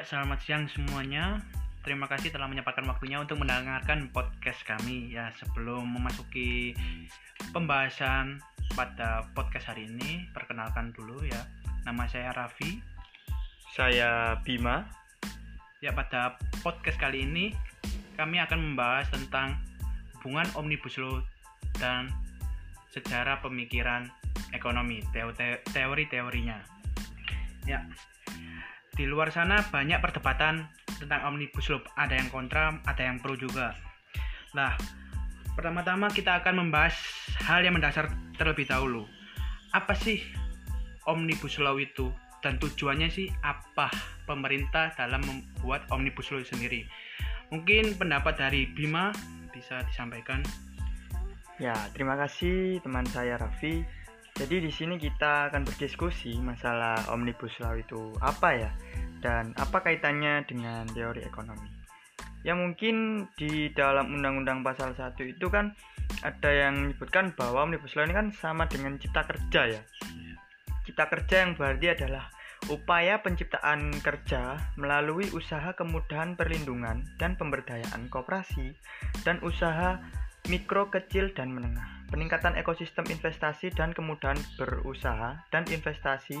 Ya, selamat siang semuanya. Terima kasih telah menyempatkan waktunya untuk mendengarkan podcast kami. Ya, sebelum memasuki pembahasan pada podcast hari ini, perkenalkan dulu ya. Nama saya Raffi. Saya Bima. Ya, pada podcast kali ini kami akan membahas tentang hubungan Omnibus Law dan sejarah pemikiran ekonomi, teori-teorinya. Ya, di luar sana banyak perdebatan tentang omnibus law. Ada yang kontra ada yang pro juga. Nah pertama-tama kita akan membahas hal yang mendasar terlebih dahulu. Apa sih omnibus law itu? Dan tujuannya sih apa pemerintah dalam membuat omnibus law sendiri? Mungkin pendapat dari Bima bisa disampaikan. Ya terima kasih teman saya Raffi jadi di sini kita akan berdiskusi masalah omnibus law itu apa ya dan apa kaitannya dengan teori ekonomi. Ya mungkin di dalam undang-undang pasal 1 itu kan ada yang menyebutkan bahwa omnibus law ini kan sama dengan cipta kerja ya. Cipta kerja yang berarti adalah upaya penciptaan kerja melalui usaha kemudahan perlindungan dan pemberdayaan koperasi dan usaha mikro, kecil, dan menengah peningkatan ekosistem investasi dan kemudahan berusaha dan investasi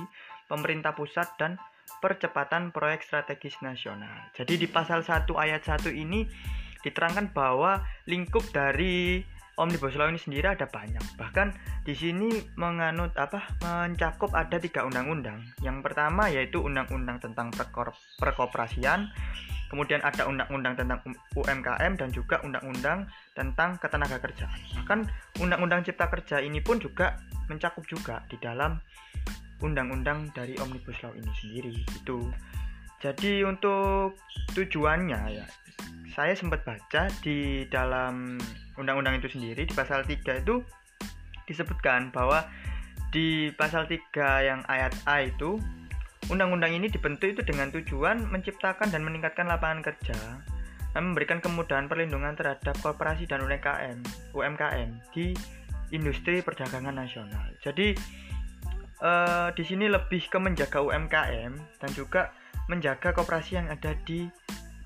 pemerintah pusat dan percepatan proyek strategis nasional. Jadi di pasal 1 ayat 1 ini diterangkan bahwa lingkup dari Omnibus Law ini sendiri ada banyak. Bahkan di sini menganut apa mencakup ada tiga undang-undang. Yang pertama yaitu undang-undang tentang perkoperasian, kemudian ada undang-undang tentang UMKM dan juga undang-undang tentang ketenaga kerjaan. Bahkan undang-undang cipta kerja ini pun juga mencakup juga di dalam undang-undang dari Omnibus Law ini sendiri itu. Jadi untuk tujuannya ya saya sempat baca di dalam undang-undang itu sendiri di pasal 3 itu disebutkan bahwa di pasal 3 yang ayat A itu Undang-undang ini dibentuk itu dengan tujuan menciptakan dan meningkatkan lapangan kerja dan memberikan kemudahan perlindungan terhadap korporasi dan UMKM, UMKM di industri perdagangan nasional. Jadi eh, di sini lebih ke menjaga UMKM dan juga menjaga koperasi yang ada di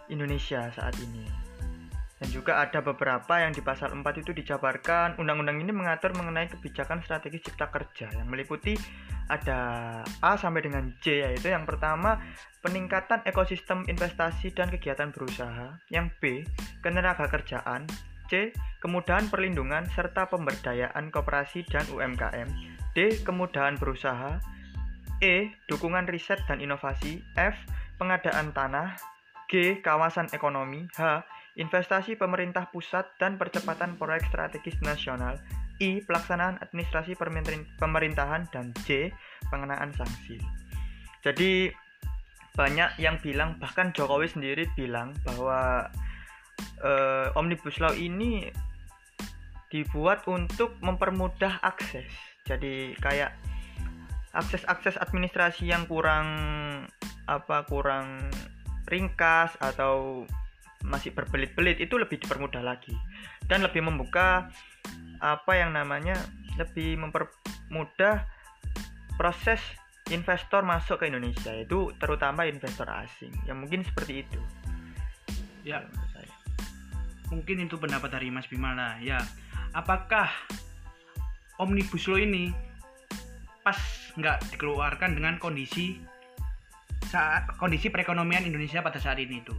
Indonesia saat ini. Dan juga ada beberapa yang di pasal 4 itu dijabarkan. Undang-undang ini mengatur mengenai kebijakan strategi cipta kerja. Yang meliputi ada A sampai dengan J yaitu yang pertama peningkatan ekosistem investasi dan kegiatan berusaha, yang B ketenaga kerjaan, C kemudahan perlindungan serta pemberdayaan koperasi dan UMKM, D kemudahan berusaha, E dukungan riset dan inovasi, F pengadaan tanah, G kawasan ekonomi, H investasi pemerintah pusat dan percepatan proyek strategis nasional, I. Pelaksanaan administrasi pemerintahan, dan J. Pengenaan sanksi. Jadi banyak yang bilang, bahkan Jokowi sendiri bilang bahwa uh, Omnibus Law ini dibuat untuk mempermudah akses. Jadi kayak akses-akses administrasi yang kurang apa kurang ringkas atau masih berbelit-belit itu lebih dipermudah lagi. Dan lebih membuka apa yang namanya lebih mempermudah proses investor masuk ke Indonesia itu terutama investor asing. Yang mungkin seperti itu. Ya. Saya. Mungkin itu pendapat dari Mas Bima lah ya. Apakah omnibus law ini pas nggak dikeluarkan dengan kondisi saat kondisi perekonomian Indonesia pada saat ini itu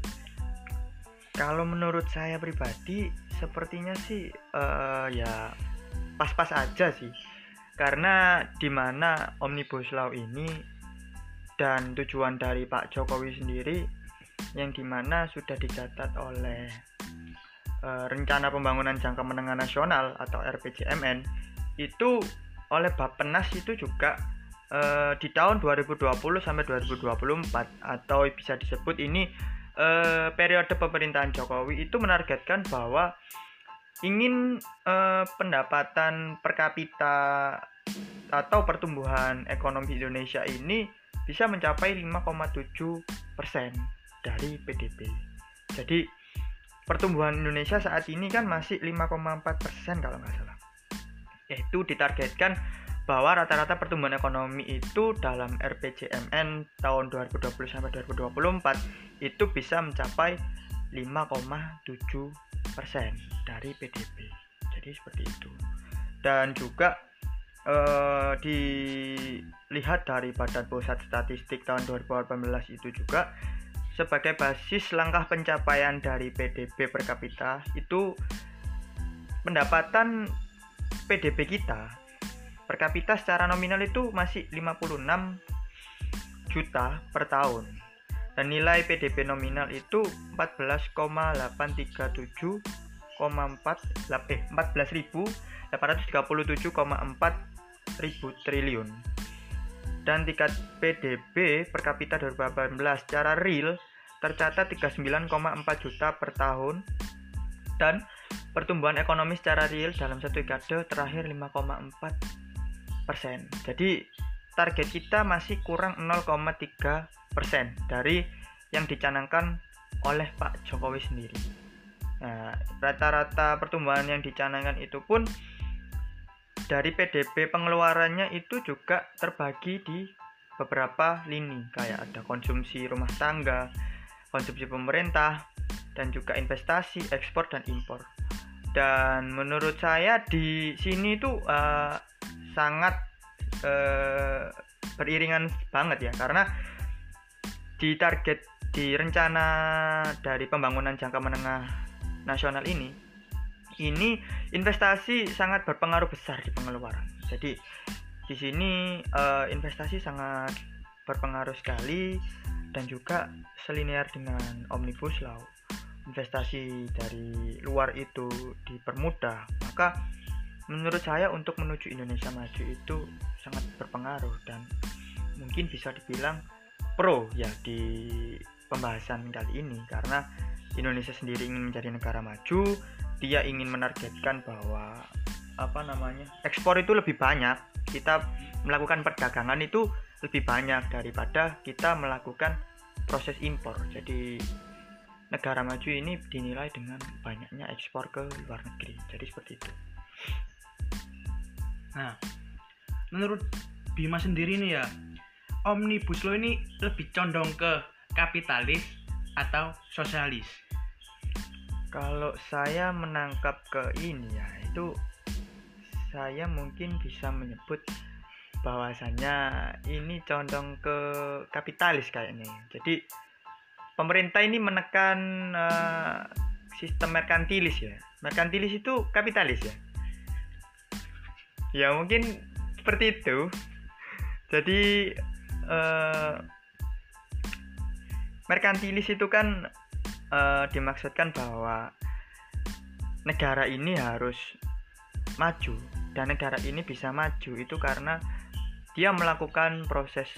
kalau menurut saya pribadi sepertinya sih uh, ya pas-pas aja sih. Karena di mana Omnibus Law ini dan tujuan dari Pak Jokowi sendiri yang di mana sudah dicatat oleh uh, Rencana Pembangunan Jangka Menengah Nasional atau RPJMN itu oleh Bappenas itu juga uh, di tahun 2020 sampai 2024 atau bisa disebut ini eh, periode pemerintahan Jokowi itu menargetkan bahwa ingin eh, pendapatan per kapita atau pertumbuhan ekonomi Indonesia ini bisa mencapai 5,7 persen dari PDB. Jadi pertumbuhan Indonesia saat ini kan masih 5,4 persen kalau nggak salah. Yaitu ditargetkan bahwa rata-rata pertumbuhan ekonomi itu dalam RPJMN tahun 2020 sampai 2024 itu bisa mencapai 5,7 persen dari PDB. Jadi seperti itu. Dan juga eh, dilihat dari Badan Pusat Statistik tahun 2018 itu juga sebagai basis langkah pencapaian dari PDB per kapita itu pendapatan PDB kita per kapita secara nominal itu masih 56 juta per tahun dan nilai PDB nominal itu 14,837,4 eh 14.837,4 ribu triliun dan tingkat PDB per kapita 2018 secara real tercatat 39,4 juta per tahun dan pertumbuhan ekonomi secara real dalam satu dekade terakhir 5,4 persen. Jadi target kita masih kurang 0,3 persen dari yang dicanangkan oleh Pak Jokowi sendiri. Nah, rata-rata pertumbuhan yang dicanangkan itu pun dari PDB pengeluarannya itu juga terbagi di beberapa lini kayak ada konsumsi rumah tangga, konsumsi pemerintah, dan juga investasi, ekspor dan impor. Dan menurut saya di sini tuh uh, sangat uh, beriringan banget ya karena di target di rencana dari pembangunan jangka menengah nasional ini ini investasi sangat berpengaruh besar di pengeluaran. Jadi di sini uh, investasi sangat berpengaruh sekali dan juga selinear dengan omnibus law. Investasi dari luar itu dipermudah, maka menurut saya untuk menuju Indonesia maju itu sangat berpengaruh dan mungkin bisa dibilang pro ya di pembahasan kali ini. Karena Indonesia sendiri ingin menjadi negara maju dia ingin menargetkan bahwa apa namanya ekspor itu lebih banyak. Kita melakukan perdagangan itu lebih banyak daripada kita melakukan proses impor. Jadi negara maju ini dinilai dengan banyaknya ekspor ke luar negeri. Jadi seperti itu. Nah, menurut Bima sendiri nih ya, omnibus law ini lebih condong ke kapitalis atau sosialis? Kalau saya menangkap ke ini ya, itu saya mungkin bisa menyebut bahwasannya ini condong ke kapitalis kayaknya. Jadi pemerintah ini menekan uh, sistem merkantilis ya. Merkantilis itu kapitalis ya ya mungkin seperti itu jadi uh, merkantilis itu kan uh, dimaksudkan bahwa negara ini harus maju dan negara ini bisa maju itu karena dia melakukan proses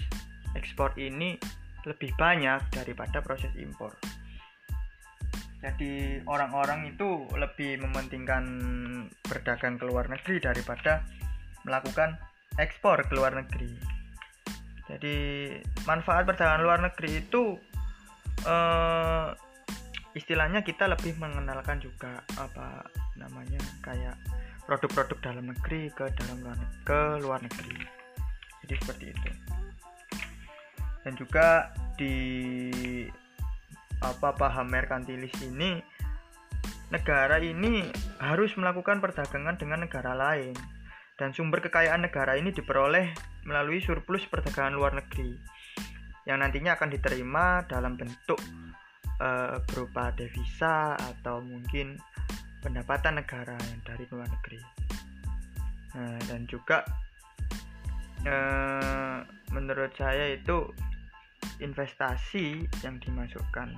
ekspor ini lebih banyak daripada proses impor. Jadi orang-orang itu lebih mementingkan berdagang ke luar negeri daripada melakukan ekspor ke luar negeri. Jadi manfaat perdagangan luar negeri itu uh, istilahnya kita lebih mengenalkan juga apa namanya kayak produk-produk dalam negeri ke dalam luar negeri, ke luar negeri. Jadi seperti itu. Dan juga di apa paham merkantilis ini negara ini harus melakukan perdagangan dengan negara lain dan sumber kekayaan negara ini diperoleh melalui surplus perdagangan luar negeri yang nantinya akan diterima dalam bentuk uh, berupa devisa atau mungkin pendapatan negara yang dari luar negeri. Nah, dan juga uh, menurut saya itu investasi yang dimasukkan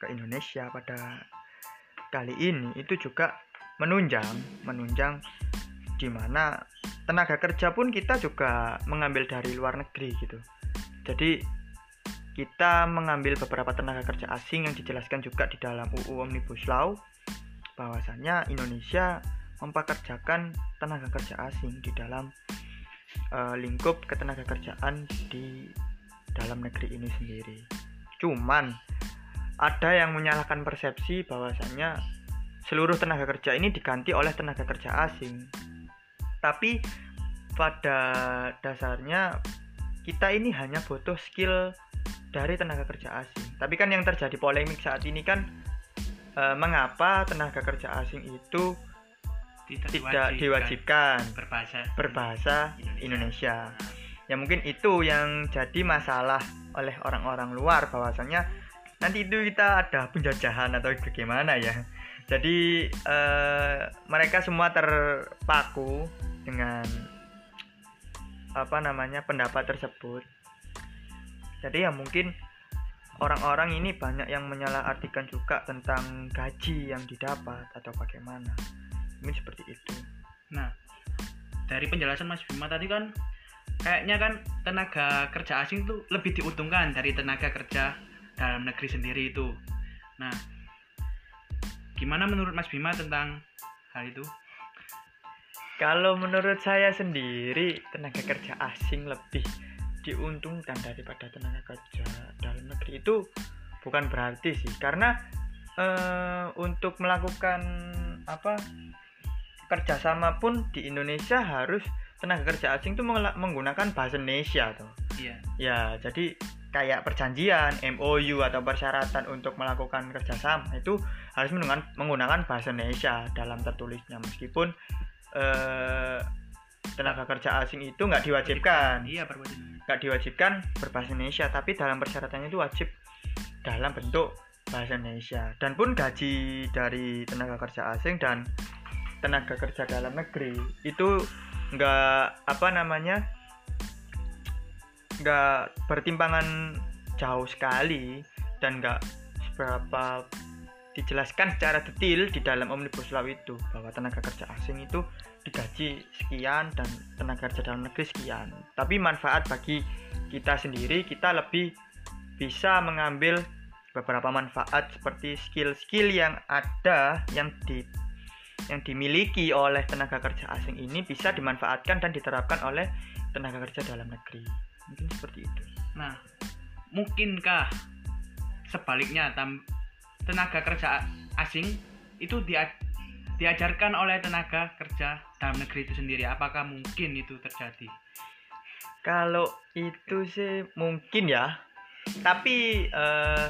ke Indonesia pada kali ini itu juga menunjang menunjang di mana tenaga kerja pun kita juga mengambil dari luar negeri gitu. Jadi kita mengambil beberapa tenaga kerja asing yang dijelaskan juga di dalam UU Omnibus Law bahwasanya Indonesia mempekerjakan tenaga kerja asing di dalam uh, lingkup ketenaga kerjaan di dalam negeri ini sendiri. Cuman ada yang menyalahkan persepsi bahwasanya seluruh tenaga kerja ini diganti oleh tenaga kerja asing tapi pada dasarnya kita ini hanya butuh skill dari tenaga kerja asing. Tapi kan yang terjadi polemik saat ini kan e, mengapa tenaga kerja asing itu tidak, tidak diwajibkan berbahasa berbahasa Indonesia. Ya mungkin itu yang jadi masalah oleh orang-orang luar bahwasanya nanti itu kita ada penjajahan atau bagaimana ya. Jadi eh, mereka semua terpaku dengan apa namanya pendapat tersebut. Jadi ya mungkin orang-orang ini banyak yang menyalahartikan juga tentang gaji yang didapat atau bagaimana. Mungkin seperti itu. Nah dari penjelasan Mas Bima tadi kan kayaknya kan tenaga kerja asing tuh lebih diuntungkan dari tenaga kerja dalam negeri sendiri itu. Nah gimana menurut Mas Bima tentang hal itu kalau menurut saya sendiri, tenaga kerja asing lebih diuntungkan daripada tenaga kerja dalam negeri itu bukan berarti sih, karena uh, untuk melakukan apa kerjasama pun di Indonesia harus tenaga kerja asing itu menggunakan bahasa Indonesia tuh. Iya. Ya, jadi kayak perjanjian, MOU atau persyaratan untuk melakukan kerjasama itu harus menggunakan bahasa Indonesia dalam tertulisnya meskipun eh, tenaga kerja asing itu nggak diwajibkan. Iya nggak diwajibkan berbahasa Indonesia tapi dalam persyaratannya itu wajib dalam bentuk bahasa Indonesia. Dan pun gaji dari tenaga kerja asing dan tenaga kerja dalam negeri itu nggak apa namanya nggak bertimpangan jauh sekali dan nggak seberapa dijelaskan secara detail di dalam Omnibus Law itu bahwa tenaga kerja asing itu digaji sekian dan tenaga kerja dalam negeri sekian. Tapi manfaat bagi kita sendiri kita lebih bisa mengambil beberapa manfaat seperti skill-skill yang ada yang di yang dimiliki oleh tenaga kerja asing ini bisa dimanfaatkan dan diterapkan oleh tenaga kerja dalam negeri. Mungkin seperti itu. Nah, mungkinkah sebaliknya tenaga kerja asing itu dia diajarkan oleh tenaga kerja dalam negeri itu sendiri. Apakah mungkin itu terjadi? Kalau itu sih mungkin ya. Tapi eh,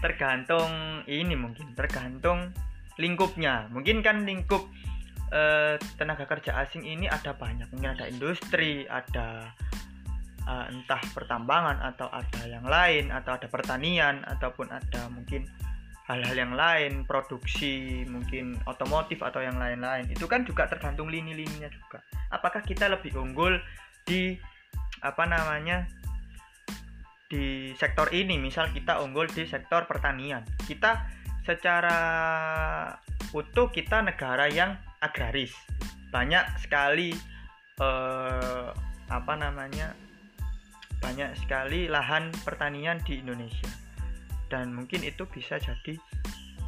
tergantung ini mungkin tergantung lingkupnya. Mungkin kan lingkup eh, tenaga kerja asing ini ada banyak. Mungkin ada industri ada eh, entah pertambangan atau ada yang lain atau ada pertanian ataupun ada mungkin hal-hal yang lain produksi mungkin otomotif atau yang lain-lain itu kan juga tergantung lini-lininya juga. Apakah kita lebih unggul di apa namanya di sektor ini? Misal kita unggul di sektor pertanian. Kita secara utuh kita negara yang agraris. Banyak sekali eh, apa namanya banyak sekali lahan pertanian di Indonesia dan mungkin itu bisa jadi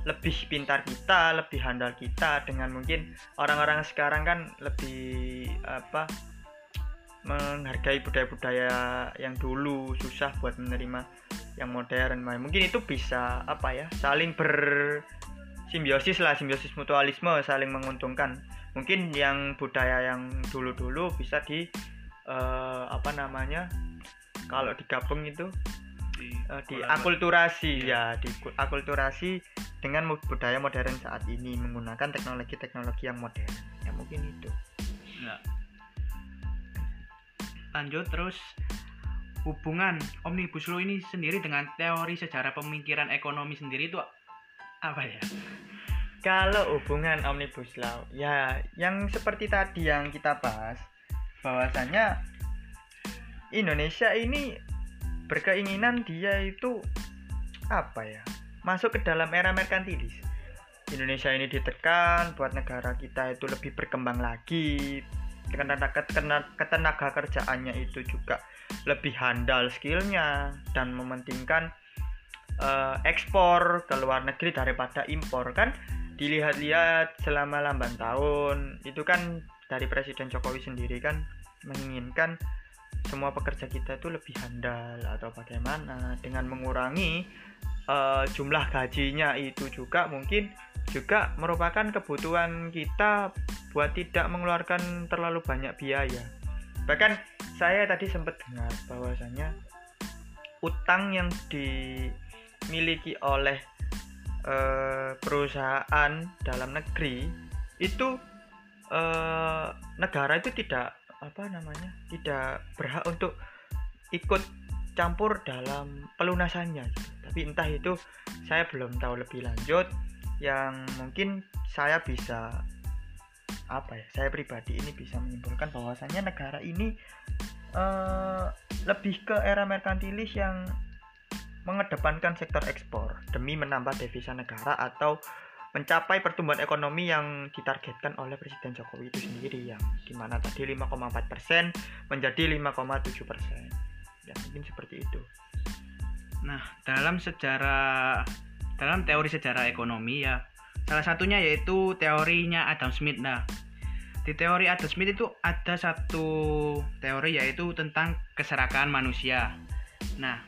lebih pintar kita, lebih handal kita dengan mungkin orang-orang sekarang kan lebih apa menghargai budaya-budaya yang dulu susah buat menerima yang modern. Mungkin itu bisa apa ya saling bersimbiosis lah, simbiosis mutualisme, saling menguntungkan. Mungkin yang budaya yang dulu-dulu bisa di uh, apa namanya kalau digabung itu di, uh, di akulturasi ya. ya di akulturasi dengan budaya modern saat ini menggunakan teknologi-teknologi yang modern. Ya mungkin itu. Ya. lanjut terus hubungan omnibus law ini sendiri dengan teori sejarah pemikiran ekonomi sendiri itu apa ya? Kalau hubungan omnibus law ya yang seperti tadi yang kita bahas bahwasanya Indonesia ini berkeinginan dia itu apa ya? Masuk ke dalam era merkantilis. Indonesia ini ditekan buat negara kita itu lebih berkembang lagi. Ketenaga, kerjaannya itu juga lebih handal skillnya dan mementingkan uh, ekspor ke luar negeri daripada impor kan? Dilihat-lihat selama lamban tahun itu kan dari Presiden Jokowi sendiri kan menginginkan semua pekerja kita itu lebih handal atau bagaimana. Dengan mengurangi uh, jumlah gajinya itu juga mungkin juga merupakan kebutuhan kita buat tidak mengeluarkan terlalu banyak biaya. Bahkan saya tadi sempat dengar bahwasanya utang yang dimiliki oleh eh, perusahaan dalam negeri itu eh, negara itu tidak apa namanya tidak berhak untuk ikut campur dalam pelunasannya. Tapi entah itu saya belum tahu lebih lanjut yang mungkin saya bisa apa ya saya pribadi ini bisa menyimpulkan bahwasannya negara ini uh, lebih ke era merkantilis yang mengedepankan sektor ekspor demi menambah devisa negara atau mencapai pertumbuhan ekonomi yang ditargetkan oleh Presiden Jokowi itu sendiri yang di mana tadi 5,4 persen menjadi 5,7 persen. Ya mungkin seperti itu. Nah dalam sejarah dalam teori sejarah ekonomi ya salah satunya yaitu teorinya Adam Smith. Nah di teori Adam Smith itu ada satu teori yaitu tentang keserakahan manusia. Nah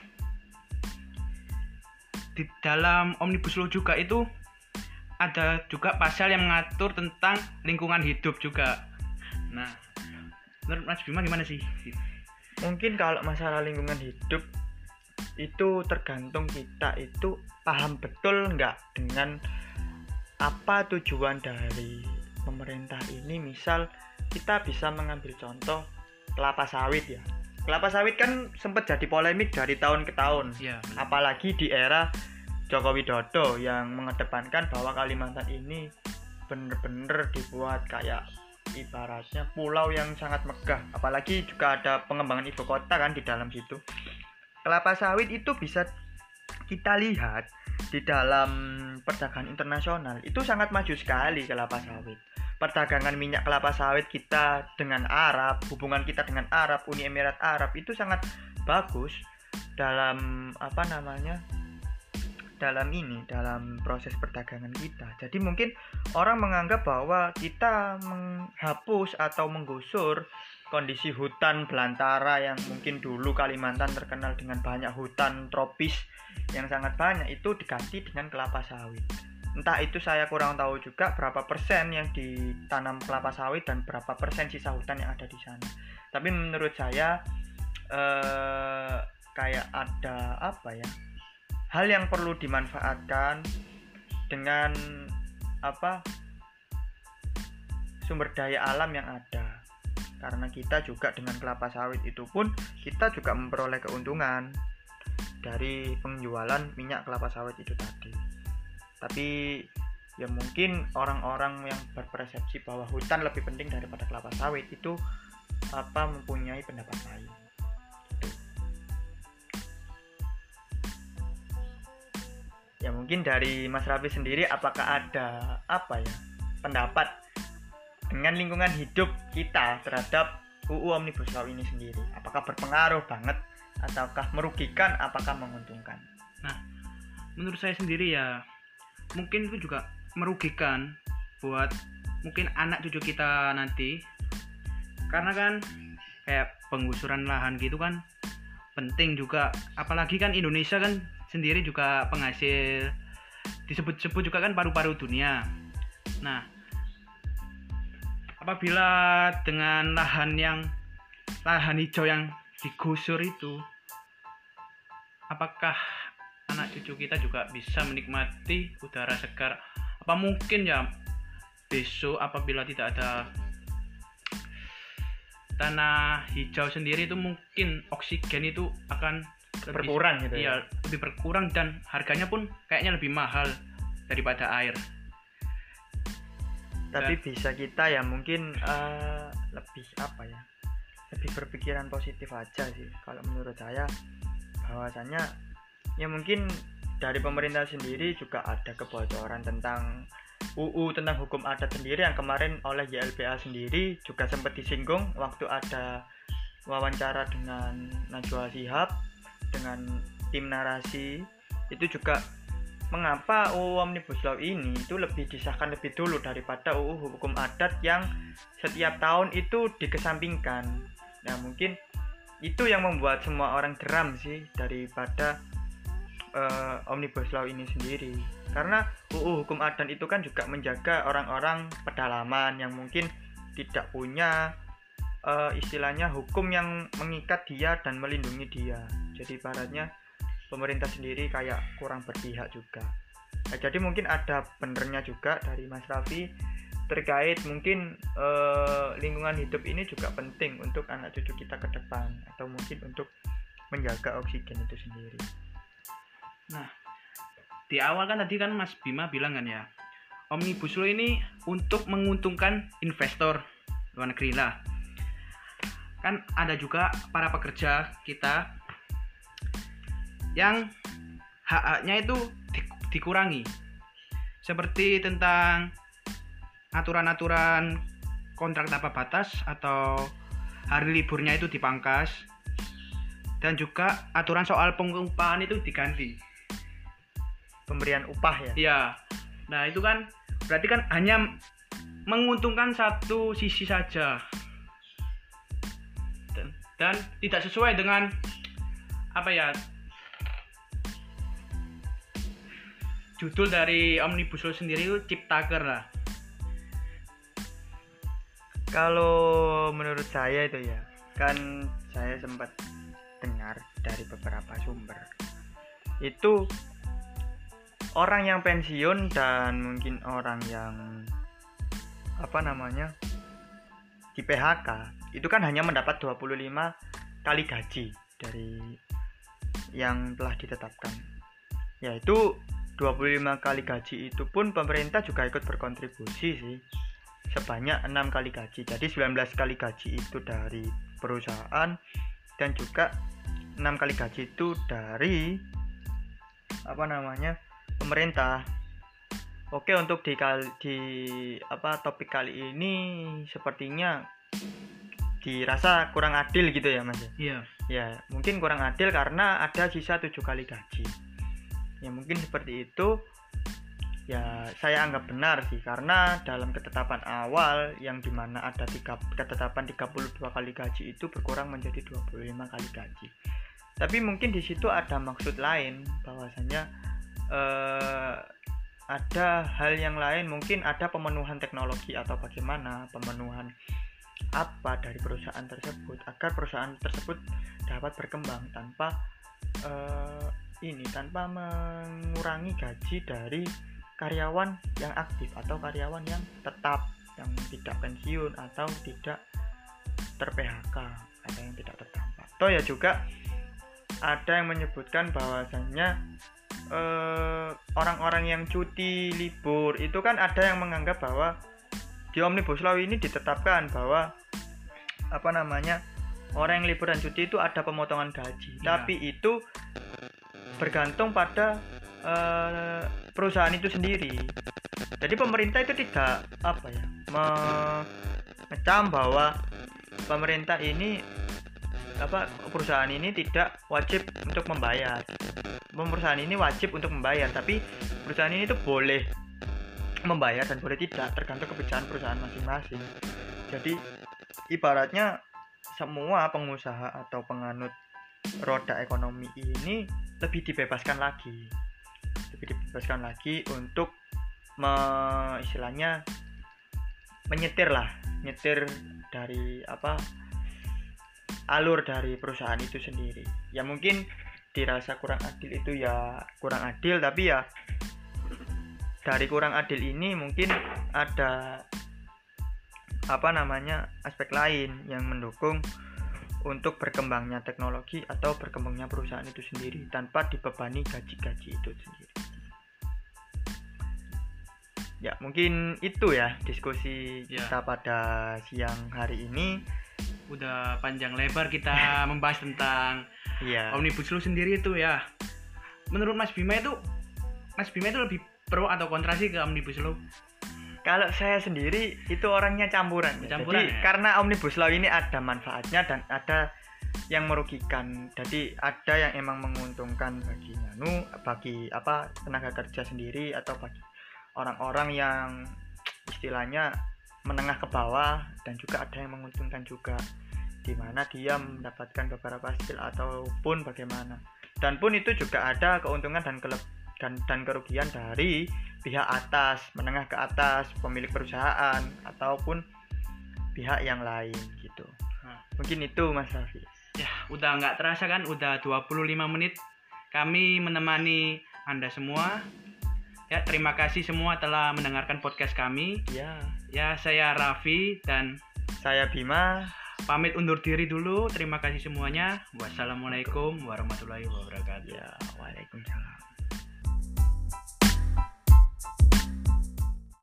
di dalam omnibus law juga itu ada juga pasal yang mengatur tentang lingkungan hidup juga. Nah, menurut Mas Bima gimana sih? Mungkin kalau masalah lingkungan hidup itu tergantung kita itu paham betul nggak dengan apa tujuan dari pemerintah ini misal kita bisa mengambil contoh kelapa sawit ya kelapa sawit kan sempat jadi polemik dari tahun ke tahun ya, apalagi di era Joko Widodo yang mengedepankan bahwa Kalimantan ini bener-bener dibuat kayak ibaratnya pulau yang sangat megah. Apalagi juga ada pengembangan ibu kota kan di dalam situ. Kelapa sawit itu bisa kita lihat di dalam perdagangan internasional. Itu sangat maju sekali kelapa sawit. Perdagangan minyak kelapa sawit kita dengan Arab hubungan kita dengan Arab Uni Emirat Arab itu sangat bagus dalam apa namanya dalam ini dalam proses perdagangan kita. Jadi mungkin orang menganggap bahwa kita menghapus atau menggusur kondisi hutan belantara yang mungkin dulu Kalimantan terkenal dengan banyak hutan tropis yang sangat banyak itu diganti dengan kelapa sawit. Entah itu saya kurang tahu juga berapa persen yang ditanam kelapa sawit dan berapa persen sisa hutan yang ada di sana. Tapi menurut saya eh, kayak ada apa ya? Hal yang perlu dimanfaatkan dengan apa sumber daya alam yang ada. Karena kita juga dengan kelapa sawit itu pun kita juga memperoleh keuntungan dari penjualan minyak kelapa sawit itu tadi. Tapi ya mungkin orang-orang yang berpersepsi bahwa hutan lebih penting daripada kelapa sawit itu apa mempunyai pendapat lain ya mungkin dari Mas Raffi sendiri apakah ada apa ya pendapat dengan lingkungan hidup kita terhadap UU Omnibus Law ini sendiri? Apakah berpengaruh banget ataukah merugikan apakah menguntungkan? Nah menurut saya sendiri ya mungkin itu juga merugikan buat mungkin anak cucu kita nanti. Karena kan kayak penggusuran lahan gitu kan penting juga. Apalagi kan Indonesia kan sendiri juga penghasil disebut-sebut juga kan paru-paru dunia. Nah, apabila dengan lahan yang lahan hijau yang digusur itu, apakah anak cucu kita juga bisa menikmati udara segar? Apa mungkin ya besok apabila tidak ada tanah hijau sendiri itu mungkin oksigen itu akan lebih, berkurang gitu ya? iya, ya. lebih berkurang dan harganya pun kayaknya lebih mahal daripada air. Tapi dan, bisa kita ya mungkin uh, lebih apa ya lebih berpikiran positif aja sih. Kalau menurut saya bahwasannya ya mungkin dari pemerintah sendiri juga ada kebocoran tentang UU tentang hukum adat sendiri. Yang kemarin oleh YLBA sendiri juga sempat disinggung waktu ada wawancara dengan Najwa Shihab dengan tim narasi itu juga mengapa UU Omnibus Law ini itu lebih disahkan lebih dulu daripada UU hukum adat yang setiap tahun itu dikesampingkan. Nah, mungkin itu yang membuat semua orang geram sih daripada uh, Omnibus Law ini sendiri. Karena UU hukum adat itu kan juga menjaga orang-orang pedalaman yang mungkin tidak punya uh, istilahnya hukum yang mengikat dia dan melindungi dia jadi ibaratnya pemerintah sendiri kayak kurang berpihak juga nah, jadi mungkin ada benernya juga dari Mas Raffi terkait mungkin uh, lingkungan hidup ini juga penting untuk anak cucu kita ke depan atau mungkin untuk menjaga oksigen itu sendiri. Nah, di awal kan tadi kan Mas Bima bilang kan ya, omnibus law ini untuk menguntungkan investor luar negeri lah. Kan ada juga para pekerja kita yang hak-haknya itu di, dikurangi. Seperti tentang aturan-aturan kontrak tanpa batas atau hari liburnya itu dipangkas. Dan juga aturan soal pengupahan itu diganti. Pemberian upah ya? Iya. Nah itu kan berarti kan hanya menguntungkan satu sisi saja. Dan, dan tidak sesuai dengan apa ya judul dari omnibus law sendiri itu ciptaker lah. Kalau menurut saya itu ya kan saya sempat dengar dari beberapa sumber. Itu orang yang pensiun dan mungkin orang yang apa namanya di PHK itu kan hanya mendapat 25 kali gaji dari yang telah ditetapkan. Yaitu 25 kali gaji itu pun pemerintah juga ikut berkontribusi sih. Sebanyak 6 kali gaji. Jadi 19 kali gaji itu dari perusahaan dan juga enam kali gaji itu dari apa namanya pemerintah. Oke untuk di kali di apa topik kali ini sepertinya dirasa kurang adil gitu ya mas iya. Ya mungkin kurang adil karena ada sisa tujuh kali gaji ya mungkin seperti itu. Ya saya anggap benar sih karena dalam ketetapan awal yang di mana ada tiga, ketetapan 32 kali gaji itu berkurang menjadi 25 kali gaji. Tapi mungkin di situ ada maksud lain bahwasanya eh, ada hal yang lain. Mungkin ada pemenuhan teknologi atau bagaimana pemenuhan apa dari perusahaan tersebut agar perusahaan tersebut dapat berkembang tanpa eh, ini tanpa mengurangi gaji dari karyawan yang aktif atau karyawan yang tetap yang tidak pensiun atau tidak ter PHK ada yang tidak terdampak. Toh ya juga ada yang menyebutkan bahwasannya eh, orang-orang yang cuti libur itu kan ada yang menganggap bahwa di omnibus law ini ditetapkan bahwa apa namanya orang yang libur dan cuti itu ada pemotongan gaji, ya. tapi itu bergantung pada uh, perusahaan itu sendiri. Jadi pemerintah itu tidak apa ya mengecam bahwa pemerintah ini apa perusahaan ini tidak wajib untuk membayar. Perusahaan ini wajib untuk membayar, tapi perusahaan ini itu boleh membayar dan boleh tidak tergantung kebijakan perusahaan masing-masing. Jadi ibaratnya semua pengusaha atau penganut roda ekonomi ini lebih dibebaskan lagi. Lebih dibebaskan lagi untuk me, istilahnya menyetir lah nyetir dari apa alur dari perusahaan itu sendiri. Ya mungkin dirasa kurang adil itu ya kurang adil tapi ya dari kurang adil ini mungkin ada apa namanya aspek lain yang mendukung untuk berkembangnya teknologi atau berkembangnya perusahaan itu sendiri tanpa dibebani gaji-gaji itu sendiri. Ya, mungkin itu ya diskusi ya. kita pada siang hari ini. Udah panjang lebar kita membahas tentang ya. Omnibus Law sendiri itu ya. Menurut Mas Bima itu Mas Bima itu lebih pro atau kontra sih ke Omnibus Law? Kalau saya sendiri itu orangnya campuran. campuran Jadi ya? karena omnibus law ini ada manfaatnya dan ada yang merugikan. Jadi ada yang emang menguntungkan bagi anu bagi apa tenaga kerja sendiri atau bagi orang-orang yang istilahnya menengah ke bawah dan juga ada yang menguntungkan juga di mana dia mendapatkan beberapa hasil ataupun bagaimana. Dan pun itu juga ada keuntungan dan keleb dan dan kerugian dari pihak atas, menengah ke atas, pemilik perusahaan ataupun pihak yang lain gitu. Nah. Mungkin itu Mas Raffi. Ya, udah nggak terasa kan, udah 25 menit kami menemani Anda semua. Ya, terima kasih semua telah mendengarkan podcast kami. Ya, Ya, saya Raffi dan saya Bima. pamit undur diri dulu. Terima kasih semuanya. Wassalamualaikum warahmatullahi wabarakatuh. Ya, Waalaikumsalam.